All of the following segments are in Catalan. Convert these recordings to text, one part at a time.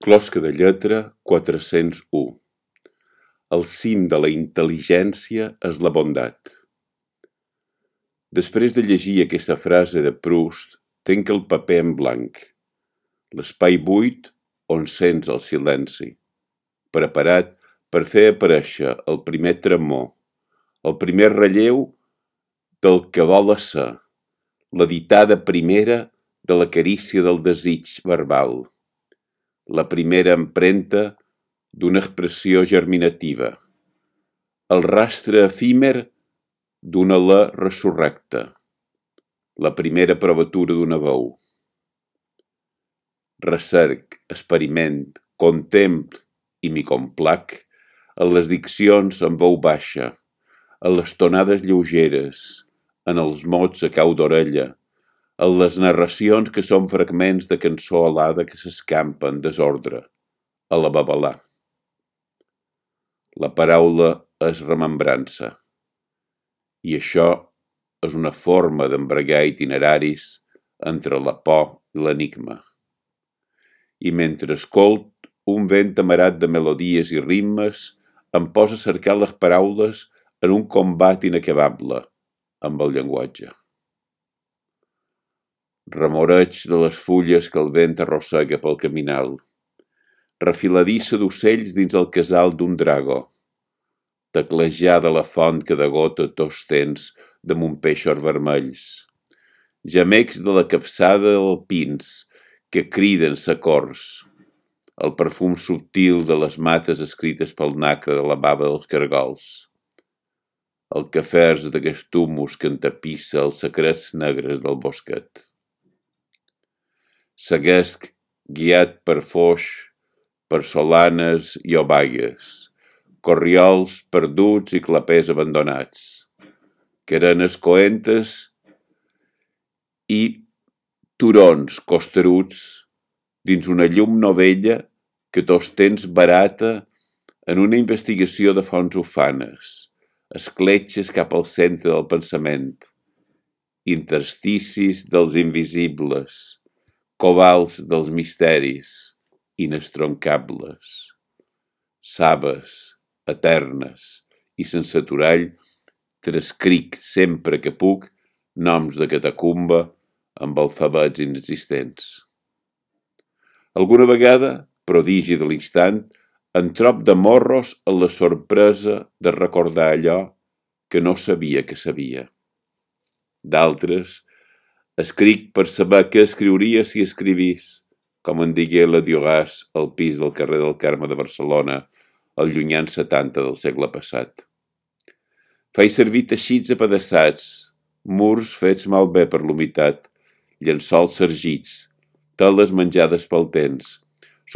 Closca de lletra quatre-cents u. El cim de la intel·ligència és la bondat. Després de llegir aquesta frase de Proust, tenc el paper en blanc, l'espai buit on sents el silenci, preparat per fer aparèixer el primer tremor, el primer relleu del que vol ser, la ditada primera de la carícia del desig verbal la primera empremta d'una expressió germinativa, el rastre efímer d'una la resurrecta, la primera provatura d'una veu. Recerc, experiment, contempl i m'hi complac en les diccions en veu baixa, en les tonades lleugeres, en els mots a cau d'orella, en les narracions que són fragments de cançó alada que s'escampa en desordre, a la babalà. La paraula és remembrança, i això és una forma d'embregar itineraris entre la por i l'enigma. I mentre escolt, un vent amarat de melodies i ritmes em posa a cercar les paraules en un combat inacabable amb el llenguatge remoreig de les fulles que el vent arrossega pel caminal, refiladissa d'ocells dins el casal d'un drago, teclejar de la font que degota tos tens damunt peixos vermells, gemecs de la capçada alpins que criden sacors, el perfum subtil de les mates escrites pel nacre de la bava dels cargols, el cafès d'aquest humus que entapissa els secrets negres del bosquet. Seguesc guiat per foix, per solanes i obagues, corriols perduts i clapers abandonats, carenes coentes i turons costeruts dins una llum novella que tots tens barata en una investigació de fonts ufanes, escletxes cap al centre del pensament, intersticis dels invisibles, covals dels misteris inestroncables, saves eternes i sense aturall, trescric sempre que puc noms de catacumba amb alfabets inexistents. Alguna vegada, prodigi de l'instant, en trop de morros a la sorpresa de recordar allò que no sabia que sabia. D'altres, Escric per saber què escriuria si escrivís, com en digué la Diogàs al pis del carrer del Carme de Barcelona el llunyant 70 del segle passat. Faig servir teixits apedaçats, murs fets malbé per l'humitat, llençols sergits, teles menjades pel temps,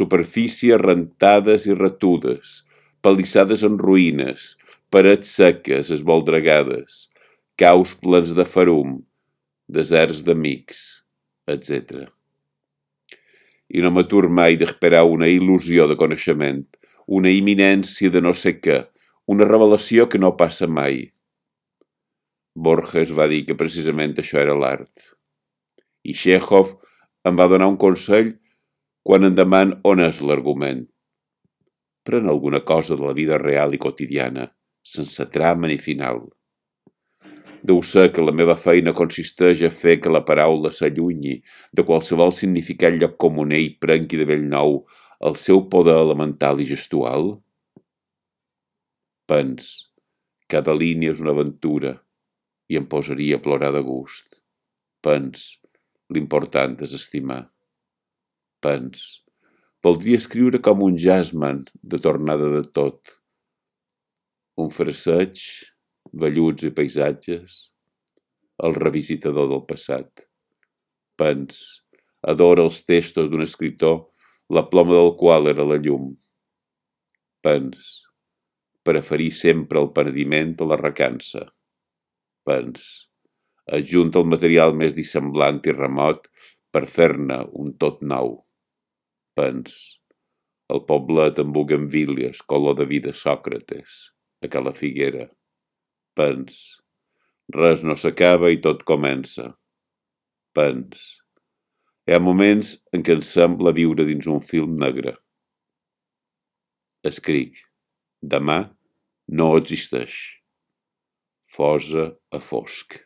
superfícies rentades i retudes, palissades en ruïnes, parets seques, esvoldregades, caus plens de ferum, deserts d'amics, etc. I no m'atur mai d'esperar una il·lusió de coneixement, una imminència de no sé què, una revelació que no passa mai. Borges va dir que precisament això era l'art. I Chekhov em va donar un consell quan em deman on és l'argument. Pren alguna cosa de la vida real i quotidiana, sense trama ni final. Deu ser que la meva feina consisteix a fer que la paraula s'allunyi de qualsevol significat lloc comuner i prengui de bell nou el seu poder elemental i gestual? Pens, cada línia és una aventura i em posaria a plorar de gust. Pens, l'important és estimar. Pens, voldria escriure com un jasman de tornada de tot. Un fraseig velluts i paisatges, el revisitador del passat. Pens, adora els textos d'un escriptor, la ploma del qual era la llum. Pens, preferir sempre el penediment a la recança. Pens, ajunta el material més dissemblant i remot per fer-ne un tot nou. Pens, el poblet amb bugamvílies, color de vida Sòcrates, a Cala Figuera. Pens. Res no s'acaba i tot comença. Pens. Hi ha moments en què ens sembla viure dins un film negre. escric. Demà no existeix. Fosa a fosc.